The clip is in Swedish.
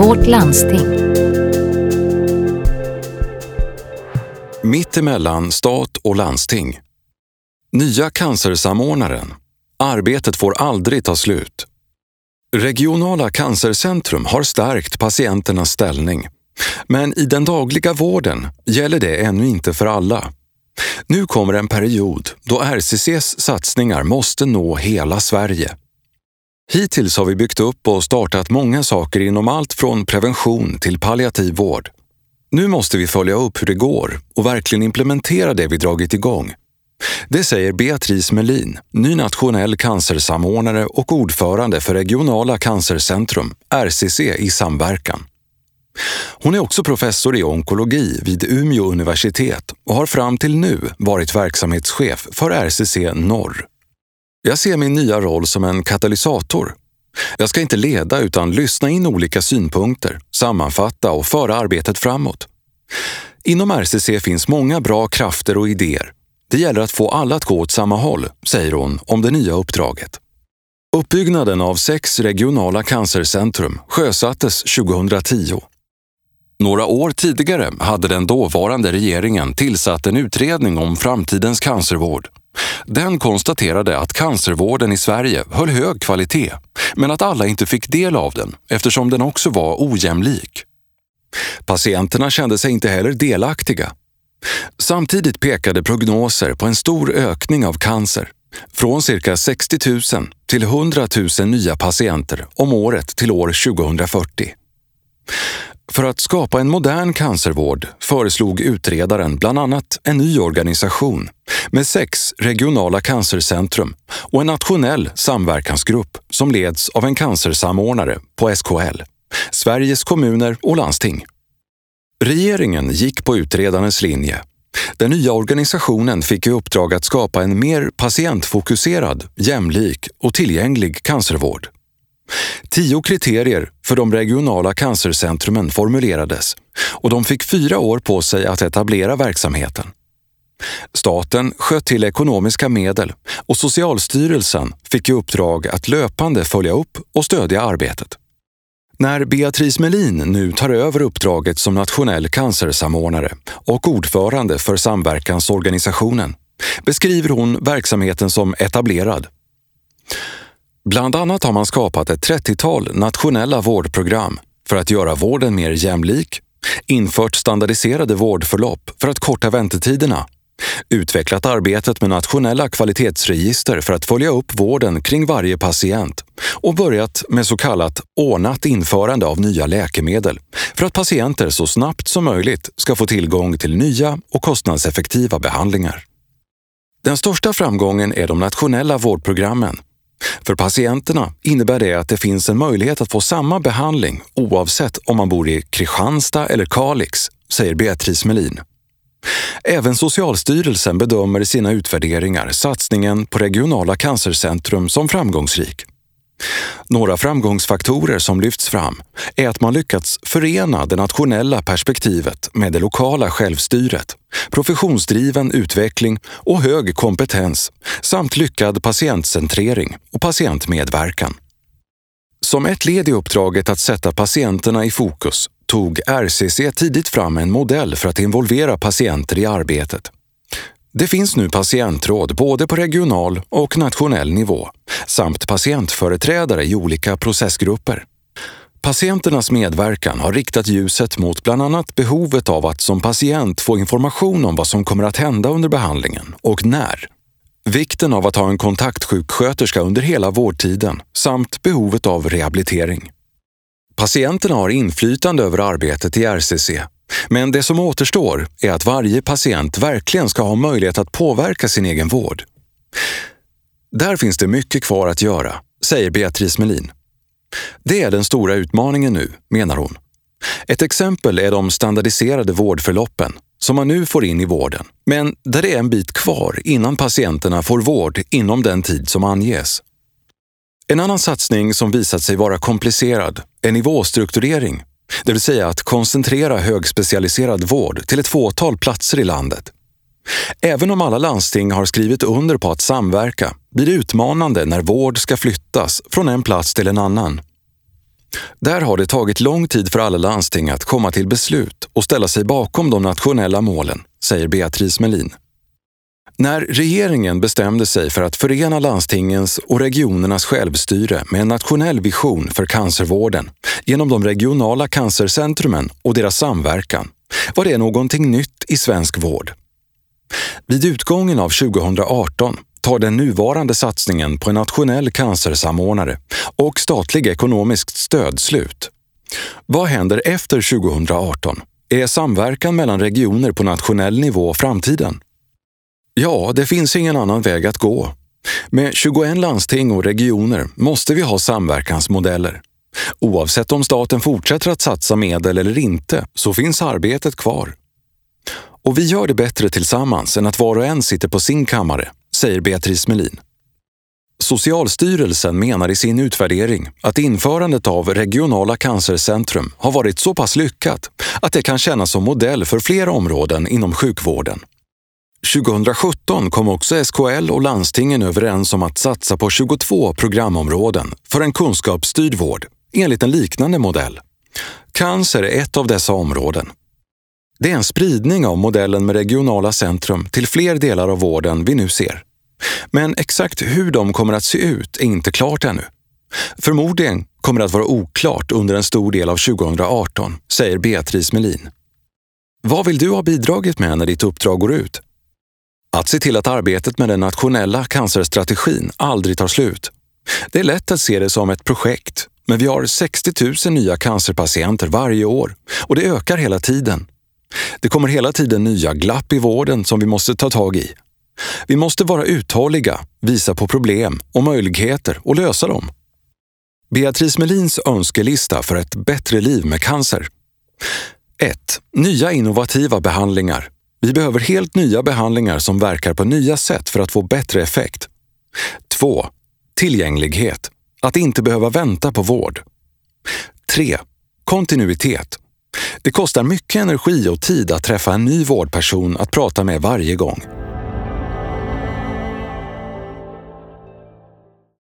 Vårt landsting. Mittemellan stat och landsting. Nya cancersamordnaren. Arbetet får aldrig ta slut. Regionala cancercentrum har stärkt patienternas ställning. Men i den dagliga vården gäller det ännu inte för alla. Nu kommer en period då RCCs satsningar måste nå hela Sverige. Hittills har vi byggt upp och startat många saker inom allt från prevention till palliativ vård. Nu måste vi följa upp hur det går och verkligen implementera det vi dragit igång. Det säger Beatrice Melin, ny nationell cancersamordnare och ordförande för Regionala cancercentrum, RCC i samverkan. Hon är också professor i onkologi vid Umeå universitet och har fram till nu varit verksamhetschef för RCC Norr. Jag ser min nya roll som en katalysator. Jag ska inte leda utan lyssna in olika synpunkter, sammanfatta och föra arbetet framåt. Inom RCC finns många bra krafter och idéer. Det gäller att få alla att gå åt samma håll, säger hon om det nya uppdraget. Uppbyggnaden av sex regionala cancercentrum sjösattes 2010. Några år tidigare hade den dåvarande regeringen tillsatt en utredning om framtidens cancervård. Den konstaterade att cancervården i Sverige höll hög kvalitet, men att alla inte fick del av den eftersom den också var ojämlik. Patienterna kände sig inte heller delaktiga. Samtidigt pekade prognoser på en stor ökning av cancer, från cirka 60 000 till 100 000 nya patienter om året till år 2040. För att skapa en modern cancervård föreslog utredaren bland annat en ny organisation med sex regionala cancercentrum och en nationell samverkansgrupp som leds av en cancersamordnare på SKL, Sveriges kommuner och landsting. Regeringen gick på utredarens linje. Den nya organisationen fick i uppdrag att skapa en mer patientfokuserad, jämlik och tillgänglig cancervård. Tio kriterier för de regionala cancercentrumen formulerades och de fick fyra år på sig att etablera verksamheten. Staten sköt till ekonomiska medel och Socialstyrelsen fick i uppdrag att löpande följa upp och stödja arbetet. När Beatrice Melin nu tar över uppdraget som nationell cancersamordnare och ordförande för samverkansorganisationen beskriver hon verksamheten som etablerad. Bland annat har man skapat ett 30-tal nationella vårdprogram för att göra vården mer jämlik, infört standardiserade vårdförlopp för att korta väntetiderna, utvecklat arbetet med nationella kvalitetsregister för att följa upp vården kring varje patient och börjat med så kallat ordnat införande av nya läkemedel för att patienter så snabbt som möjligt ska få tillgång till nya och kostnadseffektiva behandlingar. Den största framgången är de nationella vårdprogrammen för patienterna innebär det att det finns en möjlighet att få samma behandling oavsett om man bor i Kristianstad eller Kalix, säger Beatrice Melin. Även Socialstyrelsen bedömer i sina utvärderingar satsningen på regionala cancercentrum som framgångsrik. Några framgångsfaktorer som lyfts fram är att man lyckats förena det nationella perspektivet med det lokala självstyret, professionsdriven utveckling och hög kompetens samt lyckad patientcentrering och patientmedverkan. Som ett led i uppdraget att sätta patienterna i fokus tog RCC tidigt fram en modell för att involvera patienter i arbetet. Det finns nu patientråd både på regional och nationell nivå samt patientföreträdare i olika processgrupper. Patienternas medverkan har riktat ljuset mot bland annat behovet av att som patient få information om vad som kommer att hända under behandlingen och när. Vikten av att ha en kontaktsjuksköterska under hela vårdtiden samt behovet av rehabilitering. Patienterna har inflytande över arbetet i RCC men det som återstår är att varje patient verkligen ska ha möjlighet att påverka sin egen vård. Där finns det mycket kvar att göra, säger Beatrice Melin. Det är den stora utmaningen nu, menar hon. Ett exempel är de standardiserade vårdförloppen som man nu får in i vården, men där det är en bit kvar innan patienterna får vård inom den tid som anges. En annan satsning som visat sig vara komplicerad är nivåstrukturering det vill säga att koncentrera högspecialiserad vård till ett fåtal platser i landet. Även om alla landsting har skrivit under på att samverka blir det utmanande när vård ska flyttas från en plats till en annan. Där har det tagit lång tid för alla landsting att komma till beslut och ställa sig bakom de nationella målen, säger Beatrice Melin. När regeringen bestämde sig för att förena landstingens och regionernas självstyre med en nationell vision för cancervården genom de regionala cancercentrumen och deras samverkan var det någonting nytt i svensk vård. Vid utgången av 2018 tar den nuvarande satsningen på en nationell cancersamordnare och statlig ekonomiskt stöd slut. Vad händer efter 2018? Är samverkan mellan regioner på nationell nivå framtiden? Ja, det finns ingen annan väg att gå. Med 21 landsting och regioner måste vi ha samverkansmodeller. Oavsett om staten fortsätter att satsa medel eller inte så finns arbetet kvar. Och vi gör det bättre tillsammans än att var och en sitter på sin kammare, säger Beatrice Melin. Socialstyrelsen menar i sin utvärdering att införandet av regionala cancercentrum har varit så pass lyckat att det kan kännas som modell för flera områden inom sjukvården. 2017 kom också SKL och landstingen överens om att satsa på 22 programområden för en kunskapsstyrd vård enligt en liknande modell. Cancer är ett av dessa områden. Det är en spridning av modellen med regionala centrum till fler delar av vården vi nu ser. Men exakt hur de kommer att se ut är inte klart ännu. Förmodligen kommer det att vara oklart under en stor del av 2018, säger Beatrice Melin. Vad vill du ha bidragit med när ditt uppdrag går ut? Att se till att arbetet med den nationella cancerstrategin aldrig tar slut. Det är lätt att se det som ett projekt, men vi har 60 000 nya cancerpatienter varje år och det ökar hela tiden. Det kommer hela tiden nya glapp i vården som vi måste ta tag i. Vi måste vara uthålliga, visa på problem och möjligheter och lösa dem. Beatrice Melins önskelista för ett bättre liv med cancer. 1. Nya innovativa behandlingar. Vi behöver helt nya behandlingar som verkar på nya sätt för att få bättre effekt. 2. Tillgänglighet. Att inte behöva vänta på vård. 3. Kontinuitet. Det kostar mycket energi och tid att träffa en ny vårdperson att prata med varje gång.